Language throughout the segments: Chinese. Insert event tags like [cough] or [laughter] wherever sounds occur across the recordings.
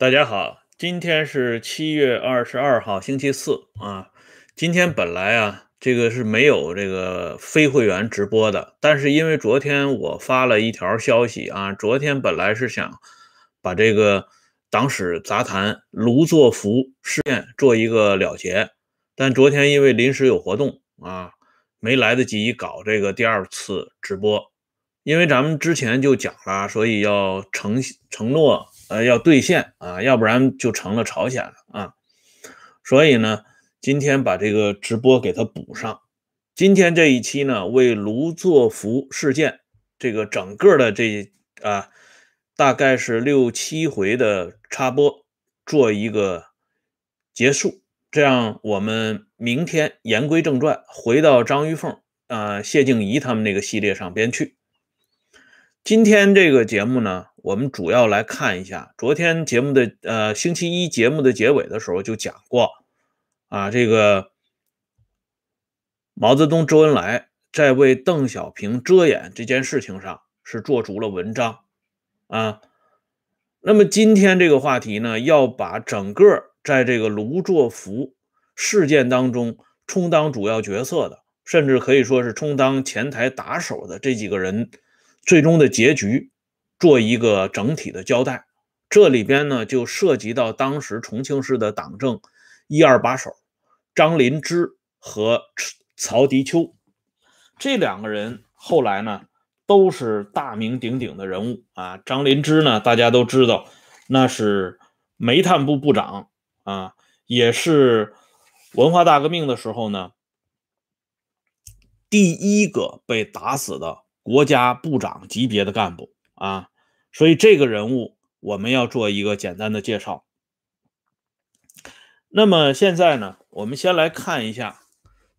大家好，今天是七月二十二号，星期四啊。今天本来啊，这个是没有这个非会员直播的，但是因为昨天我发了一条消息啊，昨天本来是想把这个党史杂谈卢作孚事件做一个了结，但昨天因为临时有活动啊，没来得及搞这个第二次直播。因为咱们之前就讲了，所以要承承诺。呃，要兑现啊，要不然就成了朝鲜了啊。所以呢，今天把这个直播给它补上。今天这一期呢，为卢作孚事件这个整个的这啊，大概是六七回的插播做一个结束，这样我们明天言归正传，回到张玉凤啊、谢静怡他们那个系列上边去。今天这个节目呢，我们主要来看一下昨天节目的呃星期一节目的结尾的时候就讲过啊，这个毛泽东、周恩来在为邓小平遮掩这件事情上是做足了文章啊。那么今天这个话题呢，要把整个在这个卢作孚事件当中充当主要角色的，甚至可以说是充当前台打手的这几个人。最终的结局做一个整体的交代，这里边呢就涉及到当时重庆市的党政一二把手张林芝和曹迪秋这两个人，后来呢都是大名鼎鼎的人物啊。张林芝呢，大家都知道，那是煤炭部部长啊，也是文化大革命的时候呢第一个被打死的。国家部长级别的干部啊，所以这个人物我们要做一个简单的介绍。那么现在呢，我们先来看一下，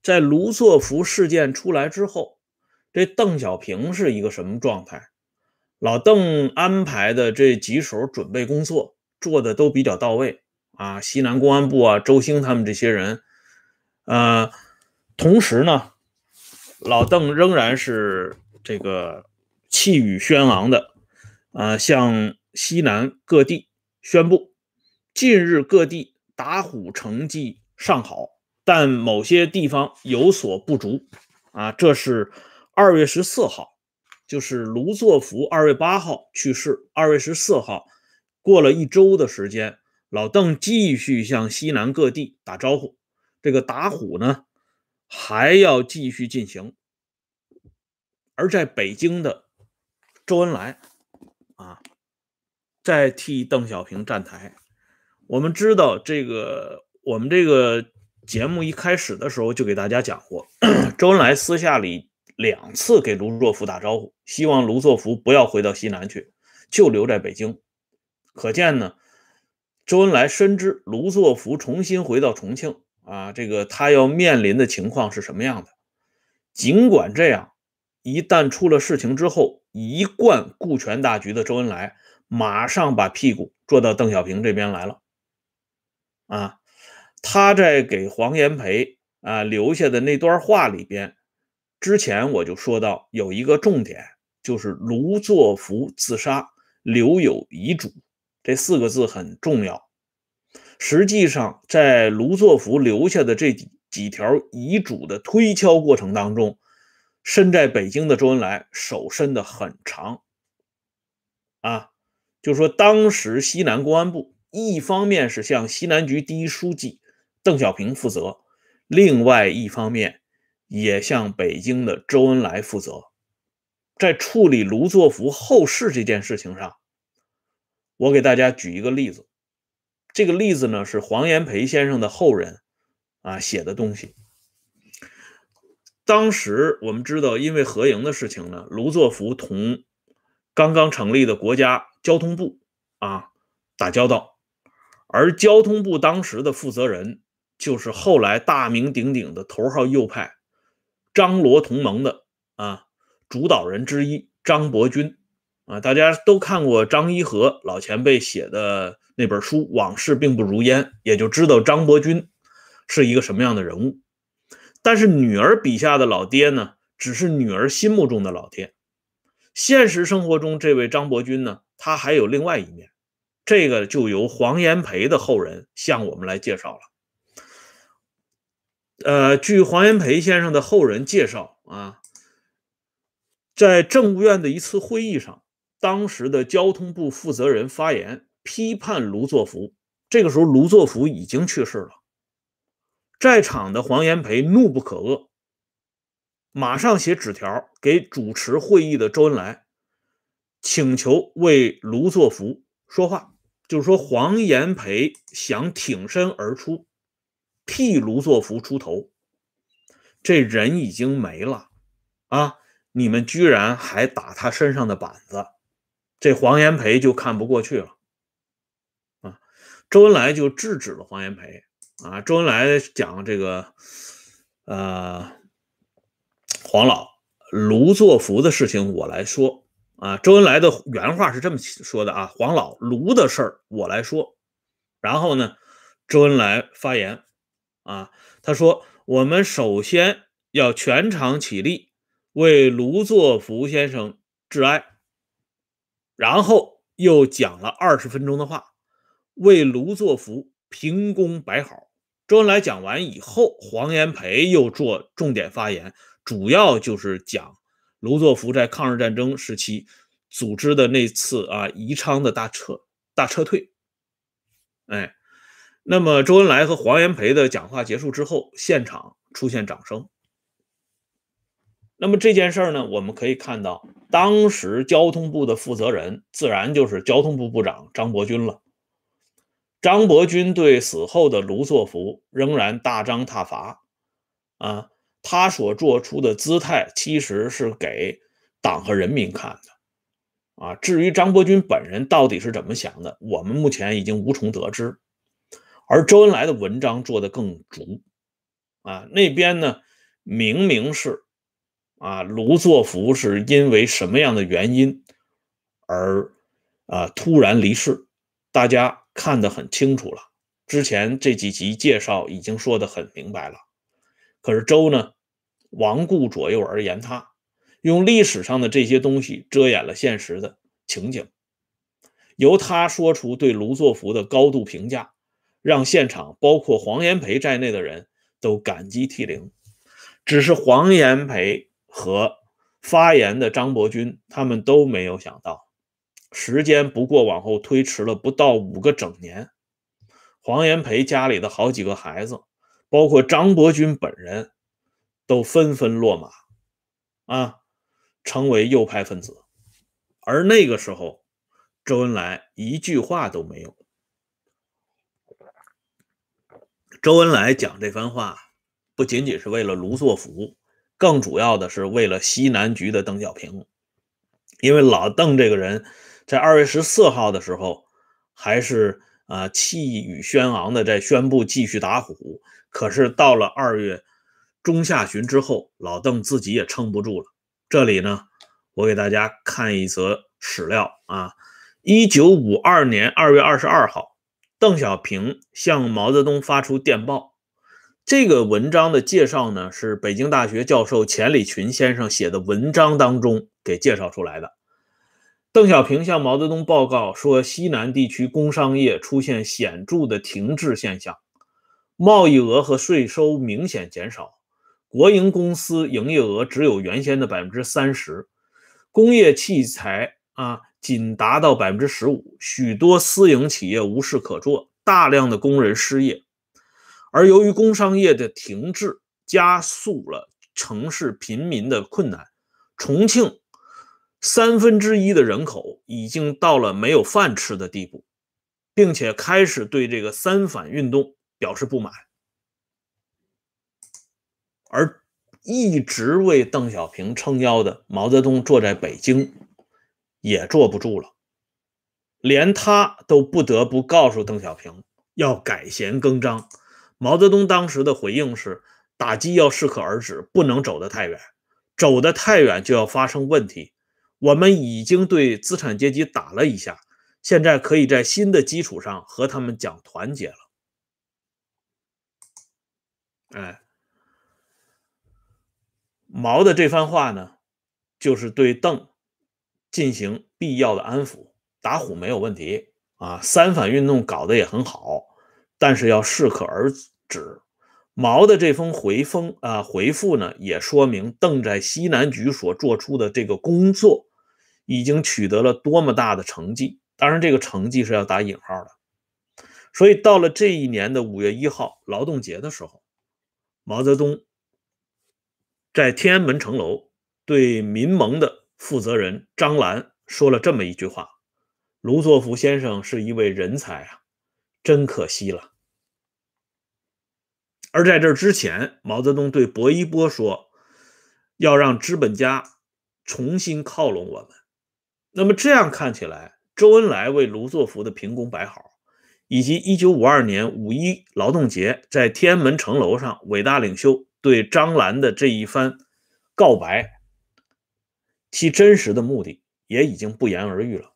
在卢作孚事件出来之后，这邓小平是一个什么状态？老邓安排的这几手准备工作做的都比较到位啊，西南公安部啊，周兴他们这些人，呃，同时呢，老邓仍然是。这个气宇轩昂的，啊，向西南各地宣布，近日各地打虎成绩尚好，但某些地方有所不足。啊，这是二月十四号，就是卢作孚二月八号去世，二月十四号过了一周的时间，老邓继续向西南各地打招呼，这个打虎呢还要继续进行。而在北京的周恩来啊，在替邓小平站台。我们知道，这个我们这个节目一开始的时候就给大家讲过，[coughs] 周恩来私下里两次给卢作孚打招呼，希望卢作孚不要回到西南去，就留在北京。可见呢，周恩来深知卢作孚重新回到重庆啊，这个他要面临的情况是什么样的。尽管这样。一旦出了事情之后，一贯顾全大局的周恩来马上把屁股坐到邓小平这边来了。啊，他在给黄炎培啊留下的那段话里边，之前我就说到有一个重点，就是卢作孚自杀留有遗嘱这四个字很重要。实际上，在卢作孚留下的这几几条遗嘱的推敲过程当中。身在北京的周恩来手伸得很长，啊，就说当时西南公安部一方面是向西南局第一书记邓小平负责，另外一方面也向北京的周恩来负责。在处理卢作孚后事这件事情上，我给大家举一个例子，这个例子呢是黄炎培先生的后人啊写的东西。当时我们知道，因为合营的事情呢，卢作孚同刚刚成立的国家交通部啊打交道，而交通部当时的负责人就是后来大名鼎鼎的头号右派张罗同盟的啊主导人之一张伯钧啊，大家都看过张一和老前辈写的那本书《往事并不如烟》，也就知道张伯钧是一个什么样的人物。但是女儿笔下的老爹呢，只是女儿心目中的老爹。现实生活中，这位张伯钧呢，他还有另外一面，这个就由黄炎培的后人向我们来介绍了。呃，据黄炎培先生的后人介绍啊，在政务院的一次会议上，当时的交通部负责人发言批判卢作孚。这个时候，卢作孚已经去世了。在场的黄炎培怒不可遏，马上写纸条给主持会议的周恩来，请求为卢作孚说话，就是说黄炎培想挺身而出。替卢作孚出头，这人已经没了啊！你们居然还打他身上的板子，这黄炎培就看不过去了啊！周恩来就制止了黄炎培啊！周恩来讲这个，呃，黄老卢作孚的事情我来说啊。周恩来的原话是这么说的啊：黄老卢的事儿我来说。然后呢，周恩来发言。啊，他说：“我们首先要全场起立，为卢作孚先生致哀。”然后又讲了二十分钟的话，为卢作孚评功摆好。周恩来讲完以后，黄炎培又做重点发言，主要就是讲卢作孚在抗日战争时期组织的那次啊宜昌的大撤大撤退。哎。那么，周恩来和黄炎培的讲话结束之后，现场出现掌声。那么这件事呢，我们可以看到，当时交通部的负责人自然就是交通部部长张伯钧了。张伯钧对死后的卢作孚仍然大张挞伐，啊，他所做出的姿态其实是给党和人民看的，啊，至于张伯钧本人到底是怎么想的，我们目前已经无从得知。而周恩来的文章做的更足，啊，那边呢明明是啊卢作孚是因为什么样的原因而啊突然离世，大家看得很清楚了。之前这几集介绍已经说得很明白了，可是周呢罔顾左右而言他，用历史上的这些东西遮掩了现实的情景，由他说出对卢作孚的高度评价。让现场包括黄炎培在内的人都感激涕零，只是黄炎培和发言的张伯钧他们都没有想到，时间不过往后推迟了不到五个整年，黄炎培家里的好几个孩子，包括张伯钧本人，都纷纷落马，啊，成为右派分子，而那个时候，周恩来一句话都没有。周恩来讲这番话，不仅仅是为了卢作孚，更主要的是为了西南局的邓小平。因为老邓这个人，在二月十四号的时候，还是啊气宇轩昂的在宣布继续打虎。可是到了二月中下旬之后，老邓自己也撑不住了。这里呢，我给大家看一则史料啊，一九五二年二月二十二号。邓小平向毛泽东发出电报，这个文章的介绍呢，是北京大学教授钱理群先生写的文章当中给介绍出来的。邓小平向毛泽东报告说，西南地区工商业出现显著的停滞现象，贸易额和税收明显减少，国营公司营业额只有原先的百分之三十，工业器材啊。仅达到百分之十五，许多私营企业无事可做，大量的工人失业，而由于工商业的停滞，加速了城市贫民的困难。重庆三分之一的人口已经到了没有饭吃的地步，并且开始对这个三反运动表示不满，而一直为邓小平撑腰的毛泽东坐在北京。也坐不住了，连他都不得不告诉邓小平要改弦更张。毛泽东当时的回应是：打击要适可而止，不能走得太远，走得太远就要发生问题。我们已经对资产阶级打了一下，现在可以在新的基础上和他们讲团结了。哎，毛的这番话呢，就是对邓。进行必要的安抚，打虎没有问题啊，三反运动搞得也很好，但是要适可而止。毛的这封回封啊回复呢，也说明邓在西南局所做出的这个工作已经取得了多么大的成绩。当然，这个成绩是要打引号的。所以到了这一年的五月一号劳动节的时候，毛泽东在天安门城楼对民盟的负责人张澜说了这么一句话。卢作孚先生是一位人才啊，真可惜了。而在这之前，毛泽东对薄一波说：“要让资本家重新靠拢我们。”那么这样看起来，周恩来为卢作孚的评功摆好，以及1952年五一劳动节在天安门城楼上伟大领袖对张澜的这一番告白，其真实的目的也已经不言而喻了。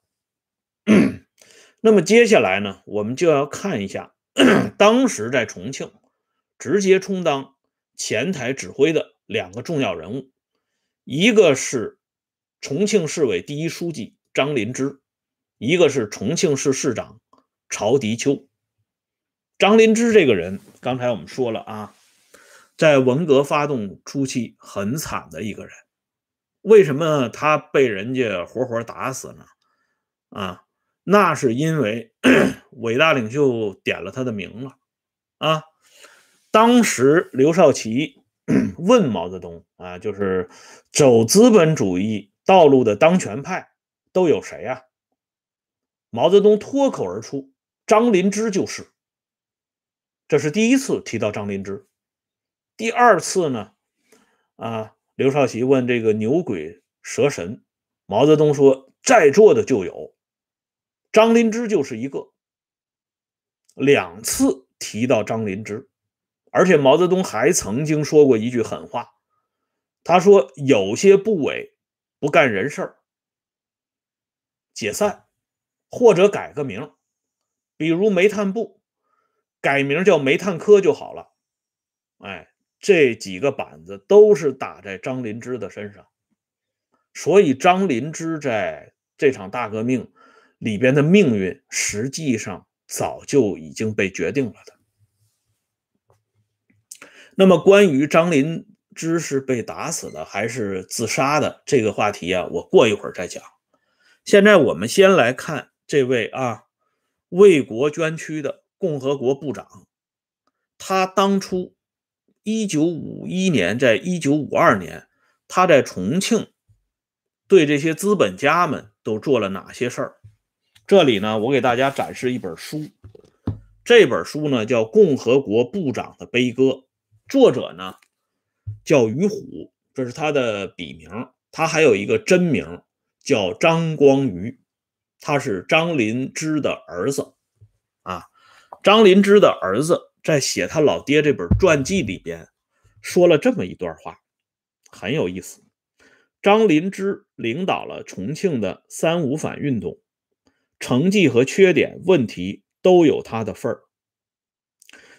那么接下来呢，我们就要看一下 [clears throat] 当时在重庆直接充当前台指挥的两个重要人物，一个是重庆市委第一书记张林芝，一个是重庆市市长曹迪秋。张林芝这个人，刚才我们说了啊，在文革发动初期很惨的一个人。为什么他被人家活活打死呢？啊？那是因为 [clears throat] 伟大领袖点了他的名了啊！当时刘少奇 [clears throat] 问毛泽东啊，就是走资本主义道路的当权派都有谁呀？毛泽东脱口而出：“张林芝就是。”这是第一次提到张林芝。第二次呢？啊，刘少奇问这个牛鬼蛇神，毛泽东说：“在座的就有。”张灵芝就是一个，两次提到张灵芝，而且毛泽东还曾经说过一句狠话，他说有些部委不干人事儿，解散或者改个名，比如煤炭部改名叫煤炭科就好了。哎，这几个板子都是打在张林芝的身上，所以张林芝在这场大革命。里边的命运实际上早就已经被决定了的。那么，关于张林知是被打死的还是自杀的这个话题啊，我过一会儿再讲。现在我们先来看这位啊，为国捐躯的共和国部长，他当初一九五一年，在一九五二年，他在重庆对这些资本家们都做了哪些事儿？这里呢，我给大家展示一本书，这本书呢叫《共和国部长的悲歌》，作者呢叫于虎，这是他的笔名，他还有一个真名叫张光瑜，他是张林芝的儿子啊。张林芝的儿子在写他老爹这本传记里边说了这么一段话，很有意思。张林芝领导了重庆的三五反运动。成绩和缺点、问题都有他的份儿。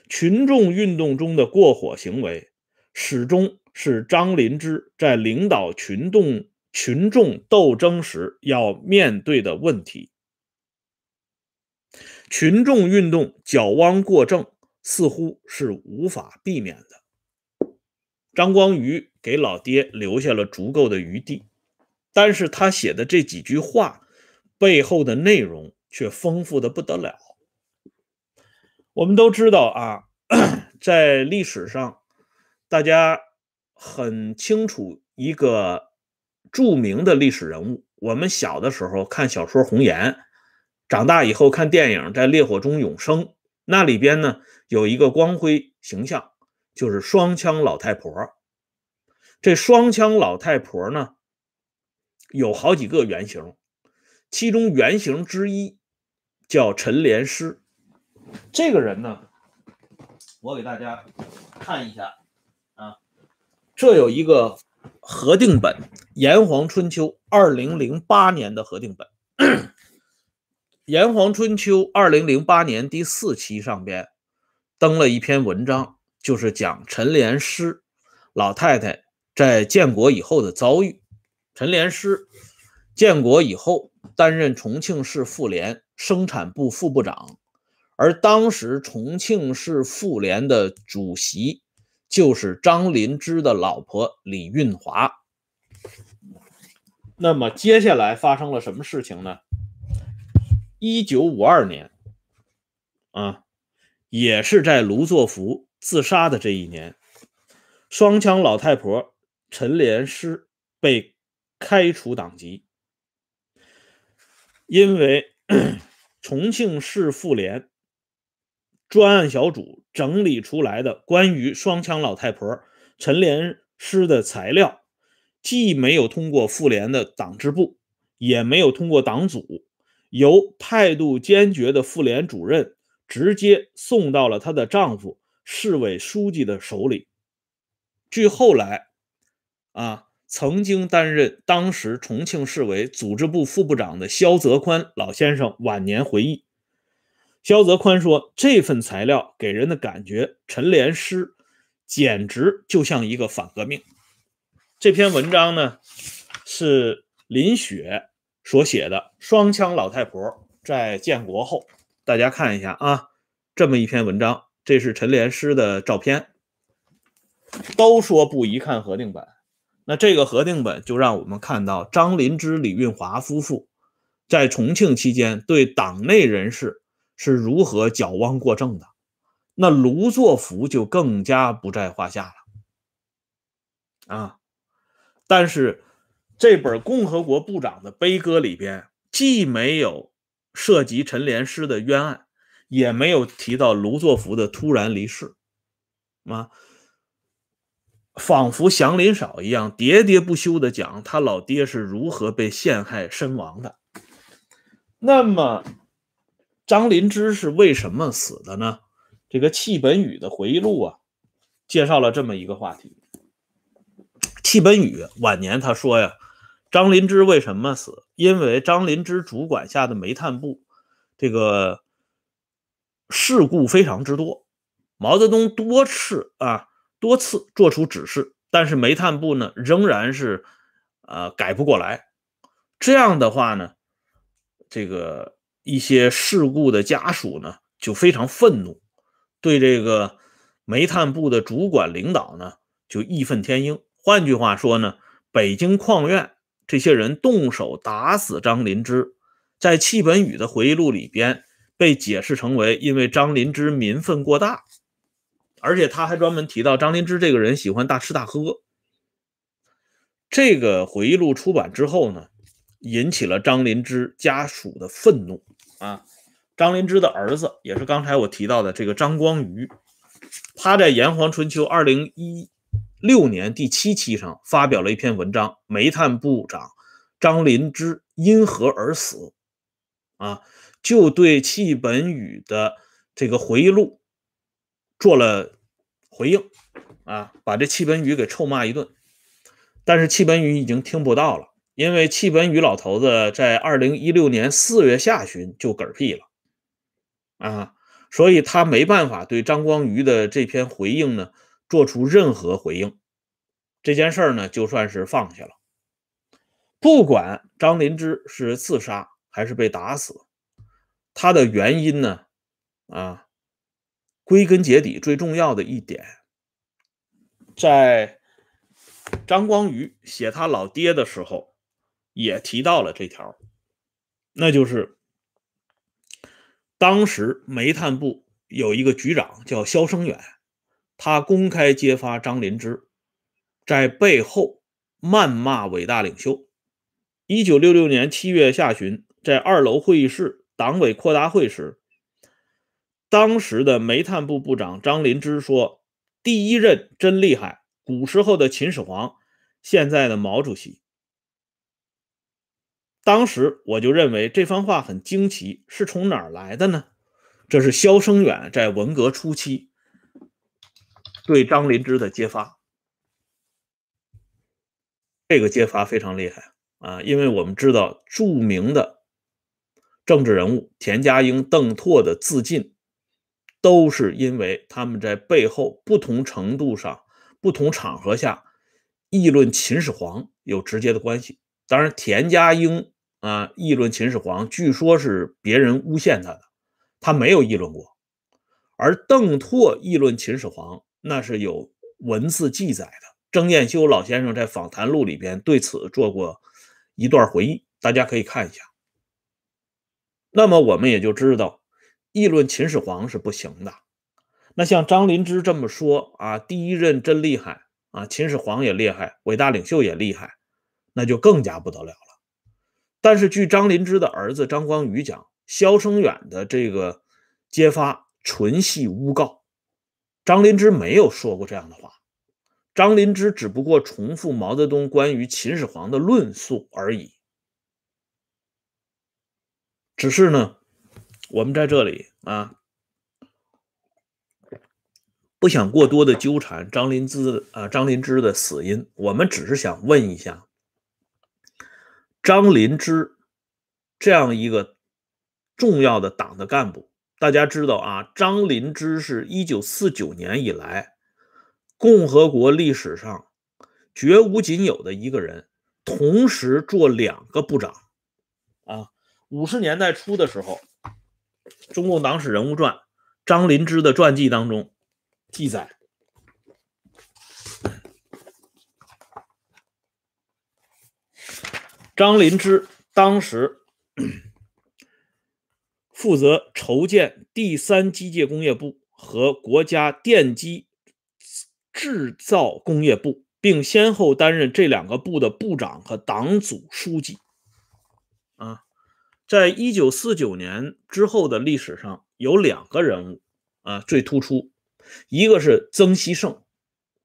群众运动中的过火行为，始终是张林芝在领导群众群众斗争时要面对的问题。群众运动矫枉过正，似乎是无法避免的。张光宇给老爹留下了足够的余地，但是他写的这几句话。背后的内容却丰富的不得了。我们都知道啊，[clears throat] 在历史上，大家很清楚一个著名的历史人物。我们小的时候看小说《红颜》，长大以后看电影《在烈火中永生》，那里边呢有一个光辉形象，就是双枪老太婆。这双枪老太婆呢，有好几个原型。其中原型之一叫陈莲师，这个人呢，我给大家看一下，这有一个核定本《炎黄春秋》二零零八年的核定本，[clears throat]《炎黄春秋》二零零八年第四期上边登了一篇文章，就是讲陈莲师老太太在建国以后的遭遇。陈莲师建国以后。担任重庆市妇联生产部副部长，而当时重庆市妇联的主席就是张灵芝的老婆李运华。那么接下来发生了什么事情呢？一九五二年，啊，也是在卢作孚自杀的这一年，双枪老太婆陈莲师被开除党籍，因为 [clears throat] 重庆市妇联专案小组整理出来的关于双枪老太婆陈莲师的材料。既没有通过妇联的党支部，也没有通过党组，由态度坚决的妇联主任直接送到了她的丈夫市委书记的手里。据后来啊，曾经担任当时重庆市委组织部副部长的肖泽宽老先生晚年回忆，肖泽宽说：“这份材料给人的感觉，陈莲师简直就像一个反革命。”这篇文章呢，是林雪所写的。双枪老太婆在建国后，大家看一下啊，这么一篇文章，这是陈莲师的照片。都说不宜看核定本，那这个核定本就让我们看到张林芝、李运华夫妇在重庆期间对党内人士是如何矫枉过正的。那卢作孚就更加不在话下了啊。但是，这本《共和国部长的悲歌》里边既没有涉及陈莲师的冤案，也没有提到卢作孚的突然离世，啊，仿佛祥林嫂一样喋喋不休的讲他老爹是如何被陷害身亡的。那么，张灵芝是为什么死的呢？这个戚本禹的回忆录啊，介绍了这么一个话题。戚本禹晚年他说呀，张灵芝为什么死？因为张灵芝主管下的煤炭部，这个事故非常之多。毛泽东多次啊多次做出指示，但是煤炭部呢仍然是呃改不过来。这样的话呢，这个一些事故的家属呢就非常愤怒，对这个煤炭部的主管领导呢就义愤填膺。换句话说呢，北京矿院这些人动手打死张林芝，在戚本禹的回忆录里边被解释成为因为张林芝民愤过大，而且他还专门提到张林芝这个人喜欢大吃大喝。这个回忆录出版之后呢，引起了张林芝家属的愤怒啊。张灵芝的儿子也是刚才我提到的这个张光瑜，他在《炎黄春秋》二零一。六年第七期上发表了一篇文章，煤炭部长张灵芝因何而死？啊，就对戚本禹的这个回忆录做了回应，啊，把这戚本禹给臭骂一顿。但是戚本禹已经听不到了，因为戚本禹老头子在二零一六年四月下旬就嗝屁了，啊，所以他没办法对张光瑜的这篇回应呢。做出任何回应，这件事儿呢，就算是放下了。不管张灵芝是自杀还是被打死，他的原因呢，啊，归根结底最重要的一点，在张光瑜写他老爹的时候，也提到了这条，那就是当时煤炭部有一个局长叫肖生远。他公开揭发张林芝在背后谩骂伟大领袖。一九六六年七月下旬，在二楼会议室党委扩大会时，当时的煤炭部部长张林芝说：“第一任真厉害，古时候的秦始皇，现在的毛主席。”当时我就认为这番话很惊奇，是从哪儿来的呢？这是萧声远在文革初期。对张灵芝的揭发，这个揭发非常厉害啊！因为我们知道，著名的政治人物田家英、邓拓的自尽，都是因为他们在背后不同程度上、不同场合下议论秦始皇有直接的关系。当然，田家英啊议论秦始皇，据说是别人诬陷他的，他没有议论过。而邓拓议论秦始皇，那是有文字记载的。郑彦修老先生在访谈录里边对此做过一段回忆，大家可以看一下。那么我们也就知道，议论秦始皇是不行的。那像张灵芝这么说啊，第一任真厉害啊，秦始皇也厉害，伟大领袖也厉害，那就更加不得了了。但是据张灵芝的儿子张光宇讲，肖生远的这个揭发纯系诬告，张灵芝没有说过这样的话。张灵芝只不过重复毛泽东关于秦始皇的论述而已。只是呢，我们在这里啊，不想过多的纠缠张灵芝啊，张灵芝的死因。我们只是想问一下，张林芝这样一个重要的党的干部，大家知道啊，张林芝是一九四九年以来。共和国历史上绝无仅有的一个人，同时做两个部长啊！五十年代初的时候，《中共党史人物传》张林芝的传记当中记载，张灵芝当时负责筹建第三机械工业部和国家电机。制造工业部，并先后担任这两个部的部长和党组书记。啊，在一九四九年之后的历史上，有两个人物啊最突出，一个是曾希圣，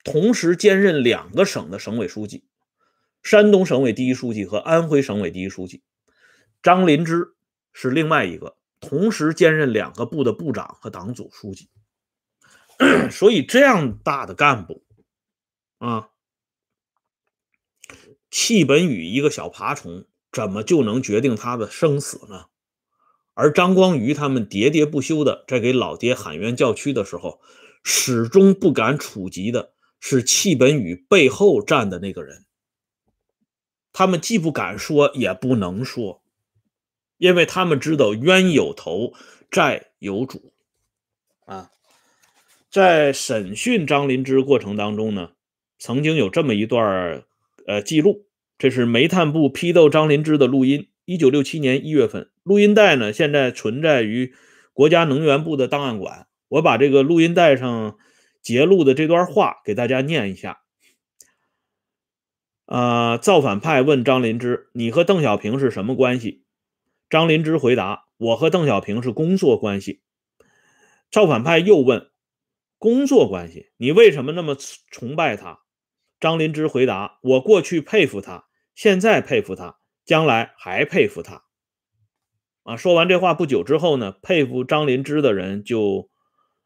同时兼任两个省的省委书记，山东省委第一书记和安徽省委第一书记。张林芝是另外一个，同时兼任两个部的部长和党组书记。[clears throat] 所以这样大的干部啊，戚本禹一个小爬虫，怎么就能决定他的生死呢？而张光宇他们喋喋不休的在给老爹喊冤叫屈的时候，始终不敢触及的是戚本禹背后站的那个人。他们既不敢说，也不能说，因为他们知道冤有头，债有主啊。在审讯张灵芝过程当中呢，曾经有这么一段呃记录，这是煤炭部批斗张灵芝的录音。一九六七年一月份，录音带呢现在存在于国家能源部的档案馆。我把这个录音带上截录的这段话给大家念一下。啊，造反派问张灵芝：“你和邓小平是什么关系？”张灵芝回答：“我和邓小平是工作关系。”造反派又问。工作关系，你为什么那么崇拜他？张灵芝回答：“我过去佩服他，现在佩服他，将来还佩服他。”啊，说完这话不久之后呢，佩服张灵芝的人就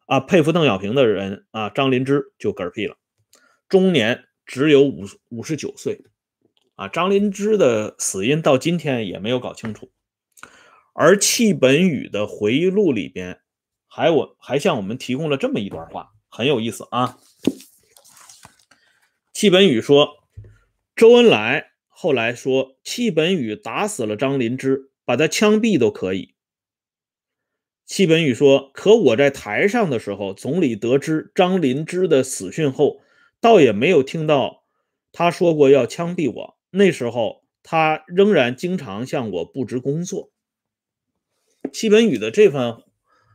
啊，佩服邓小平的人啊，张灵芝就嗝屁了，终年只有五五十九岁。啊，张灵芝的死因到今天也没有搞清楚。而戚本禹的回忆录里边。还我还向我们提供了这么一段话，很有意思啊。戚本禹说，周恩来后来说，戚本禹打死了张灵芝，把他枪毙都可以。戚本禹说，可我在台上的时候，总理得知张灵芝的死讯后，倒也没有听到他说过要枪毙我。那时候他仍然经常向我布置工作。戚本禹的这番。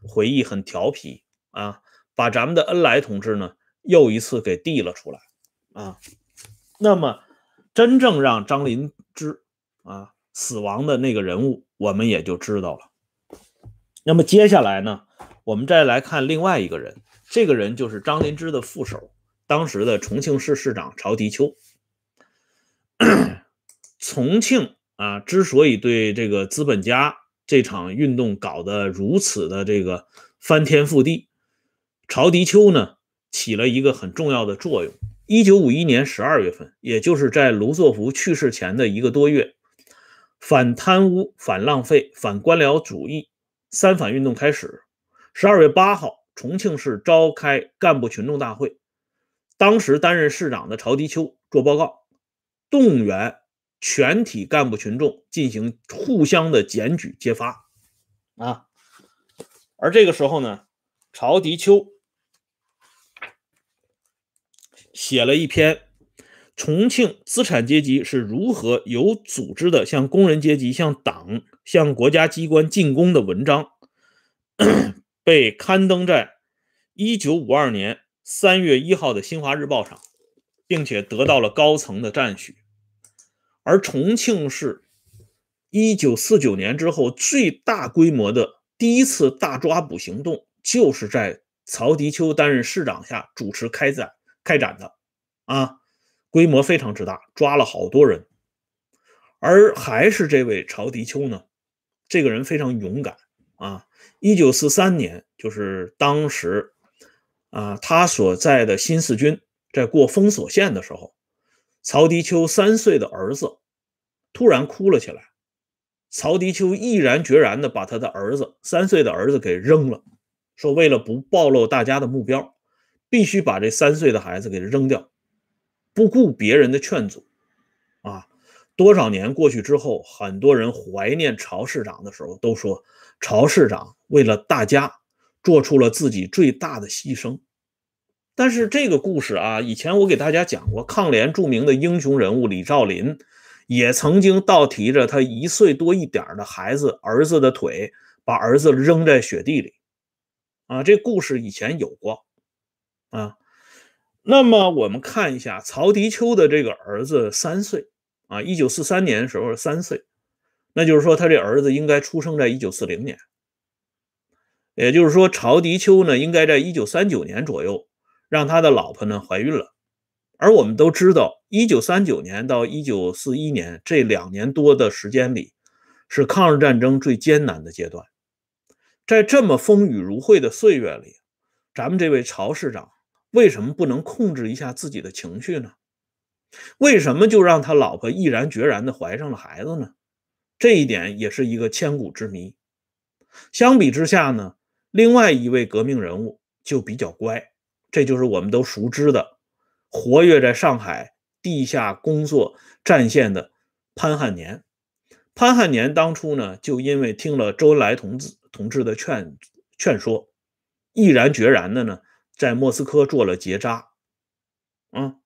回忆很调皮啊，把咱们的恩来同志呢又一次给递了出来啊。那么，真正让张灵芝啊死亡的那个人物，我们也就知道了。那么接下来呢，我们再来看另外一个人，这个人就是张灵芝的副手，当时的重庆市市长曹迪秋。[clears throat] 重庆啊，之所以对这个资本家。这场运动搞得如此的这个翻天覆地，曹迪秋呢起了一个很重要的作用。一九五一年十二月份，也就是在卢作孚去世前的一个多月，反贪污、反浪费、反官僚主义三反运动开始。十二月八号，重庆市召开干部群众大会，当时担任市长的曹迪秋做报告，动员全体干部群众进行互相的检举揭发啊。而这个时候呢，曹迪秋写了一篇重庆资产阶级是如何有组织的向工人阶级、向党、向国家机关进攻的文章，[coughs] 被刊登在一九五二年三月一号的《新华日报》上，并且得到了高层的赞许。而重庆市一九四九年之后最大规模的。第一次大抓捕行动就是在曹迪秋担任市长下主持开展开展的，啊，规模非常之大，抓了好多人。而还是这位曹迪秋呢，这个人非常勇敢啊。一九四三年，就是当时啊，他所在的新四军在过封锁线的时候，曹迪秋三岁的儿子突然哭了起来。曹迪秋毅然决然地把他的儿子三岁的儿子给扔了，说为了不暴露大家的目标，必须把这三岁的孩子给扔掉，不顾别人的劝阻。啊，多少年过去之后，很多人怀念曹市长的时候，都说曹市长为了大家做出了自己最大的牺牲。但是这个故事啊，以前我给大家讲过，抗联著名的英雄人物李兆林。也曾经倒提着他一岁多一点的孩子儿子的腿，把儿子扔在雪地里，啊，这故事以前有过，啊，那么我们看一下曹迪秋的这个儿子三岁，啊，一九四三年时候三岁，那就是说他这儿子应该出生在一九四零年，也就是说曹迪秋呢应该在一九三九年左右让他的老婆呢怀孕了。而我们都知道，一九三九年到一九四一年这两年多的时间里，是抗日战争最艰难的阶段。在这么风雨如晦的岁月里，咱们这位曹市长为什么不能控制一下自己的情绪呢？为什么就让他老婆毅然决然地怀上了孩子呢？这一点也是一个千古之谜。相比之下呢，另外一位革命人物就比较乖，这就是我们都熟知的。活跃在上海地下工作战线的潘汉年，潘汉年当初呢，就因为听了周恩来同志同志的劝劝说，毅然决然的呢，在莫斯科做了结扎，啊，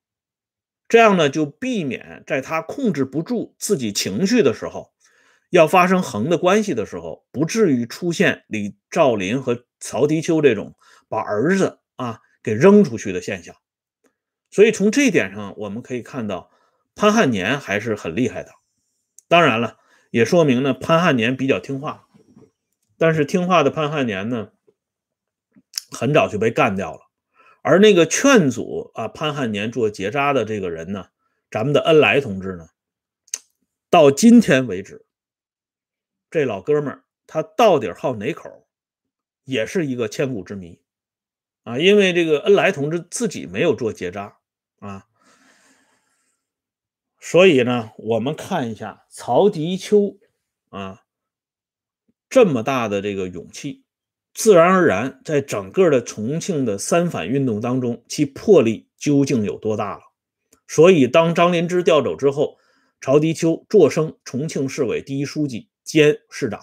这样呢，就避免在他控制不住自己情绪的时候，要发生横的关系的时候，不至于出现李兆林和曹迪秋这种把儿子啊给扔出去的现象。所以从这一点上，我们可以看到潘汉年还是很厉害的。当然了，也说明呢潘汉年比较听话。但是听话的潘汉年呢，很早就被干掉了。而那个劝阻啊潘汉年做结扎的这个人呢，咱们的恩来同志呢，到今天为止，这老哥们儿他到底好哪口，也是一个千古之谜啊。因为这个恩来同志自己没有做结扎。啊，所以呢，我们看一下曹迪秋啊，这么大的这个勇气，自然而然，在整个的重庆的三反运动当中，其魄力究竟有多大了？所以，当张灵芝调走之后，曹迪秋擢升重庆市委第一书记兼市长，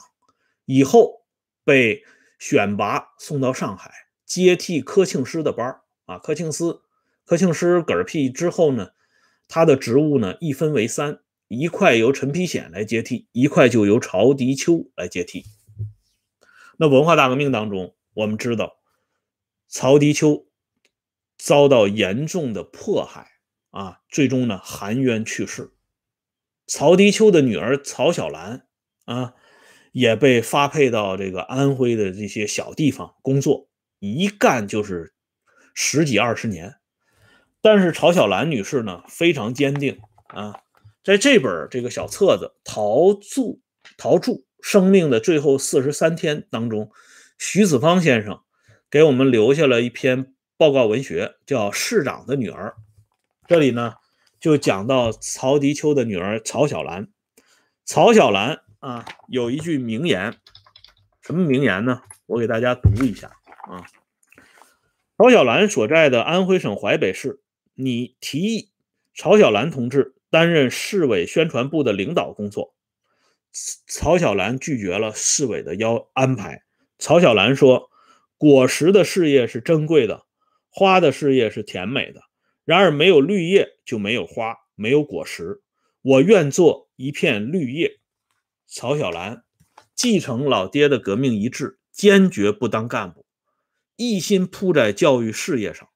以后被选拔送到上海接替柯庆施的班啊，柯庆施。柯庆施嗝屁之后呢，他的职务呢一分为三，一块由陈丕显来接替，一块就由曹迪秋来接替。那文化大革命当中，我们知道曹迪秋遭到严重的迫害啊，最终呢含冤去世。曹迪秋的女儿曹小兰啊，也被发配到这个安徽的这些小地方工作，一干就是十几二十年。但是曹小兰女士呢非常坚定啊，在这本这个小册子《陶铸陶铸生命的最后四十三天》当中，徐子芳先生给我们留下了一篇报告文学，叫《市长的女儿》。这里呢就讲到曹迪秋的女儿曹小兰。曹小兰啊有一句名言，什么名言呢？我给大家读一下啊。曹小兰所在的安徽省淮北市。你提议曹小兰同志担任市委宣传部的领导工作。曹小兰拒绝了市委的要安排。曹小兰说：“果实的事业是珍贵的，花的事业是甜美的。然而，没有绿叶就没有花，没有果实。我愿做一片绿叶。”曹小兰继承老爹的革命遗志，坚决不当干部，一心扑在教育事业上。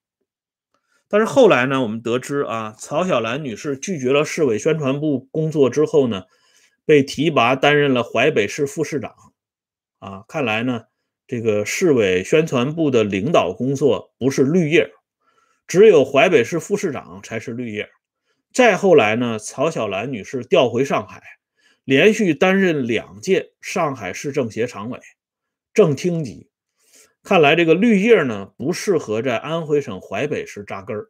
但是后来呢，我们得知啊，曹小兰女士拒绝了市委宣传部工作之后呢。被提拔担任了淮北市副市长，啊，看来呢，这个市委宣传部的领导工作不是绿叶，只有淮北市副市长才是绿叶。再后来呢，曹小兰女士调回上海，连续担任两届上海市政协常委、正厅级。看来这个绿叶呢，不适合在安徽省淮北市扎根儿，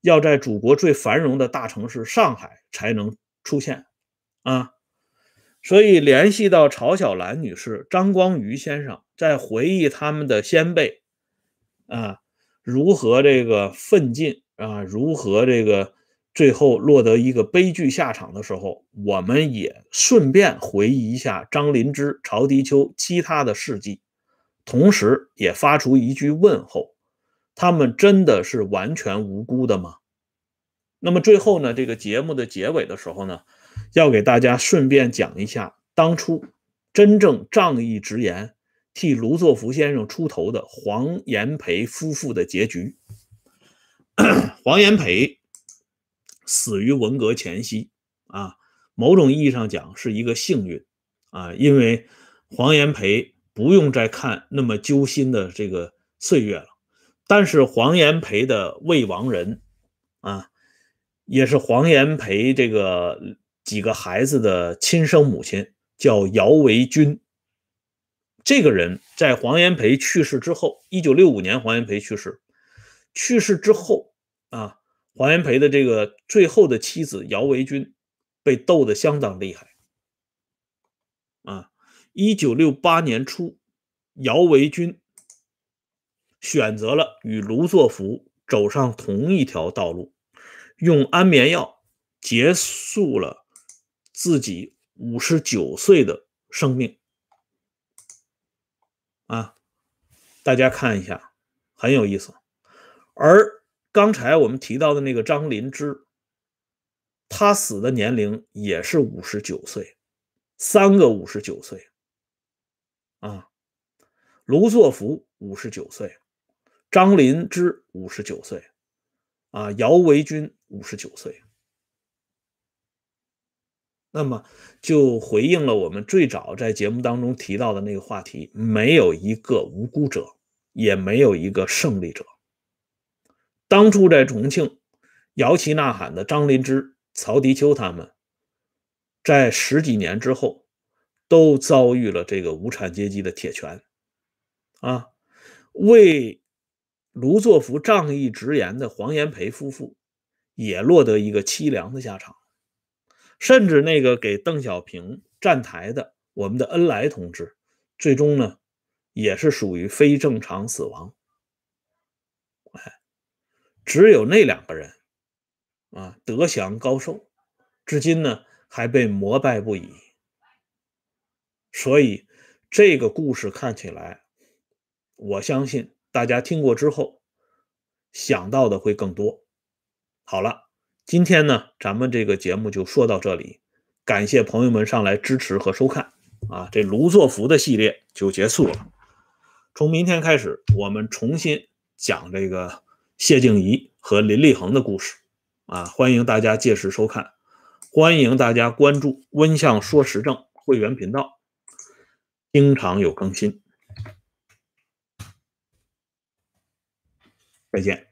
要在祖国最繁荣的大城市上海才能出现，啊。所以联系到曹小兰女士、张光瑜先生在回忆他们的先辈啊如何这个奋进啊，如何这个最后落得一个悲剧下场的时候，我们也顺便回忆一下张灵芝、曹迪秋其他的事迹，同时也发出一句问候：他们真的是完全无辜的吗？那么最后呢，这个节目的结尾的时候呢？要给大家顺便讲一下，当初真正仗义直言、替卢作孚先生出头的黄炎培夫妇的结局。[coughs] 黄炎培死于文革前夕，啊，某种意义上讲是一个幸运，啊，因为黄炎培不用再看那么揪心的这个岁月了。但是黄炎培的未亡人，啊，也是黄炎培这个。几个孩子的亲生母亲叫姚维军。这个人在黄炎培去世之后，一九六五年黄炎培去世，去世之后啊，黄炎培的这个最后的妻子姚维军被斗得相当厉害啊。一九六八年初，姚维军选择了与卢作孚走上同一条道路，用安眠药结束了。自己五十九岁的生命啊，大家看一下，很有意思。而刚才我们提到的那个张灵芝，他死的年龄也是五十九岁，三个五十九岁啊。卢作孚五十九岁，张灵芝五十九岁，啊，姚维军五十九岁。那么就回应了我们最早在节目当中提到的那个话题：没有一个无辜者，也没有一个胜利者。当初在重庆摇旗呐喊的张灵芝、曹迪秋他们，在十几年之后，都遭遇了这个无产阶级的铁拳。啊，为卢作孚仗义直言的黄炎培夫妇，也落得一个凄凉的下场。甚至那个给邓小平站台的我们的恩来同志，最终呢也是属于非正常死亡。只有那两个人啊得享高寿，至今呢还被膜拜不已。所以这个故事看起来，我相信大家听过之后想到的会更多。好了。今天呢，咱们这个节目就说到这里，感谢朋友们上来支持和收看啊！这卢作孚的系列就结束了。从明天开始，我们重新讲这个谢静怡和林立恒的故事啊！欢迎大家届时收看，欢迎大家关注“温相说时政”会员频道，经常有更新。再见。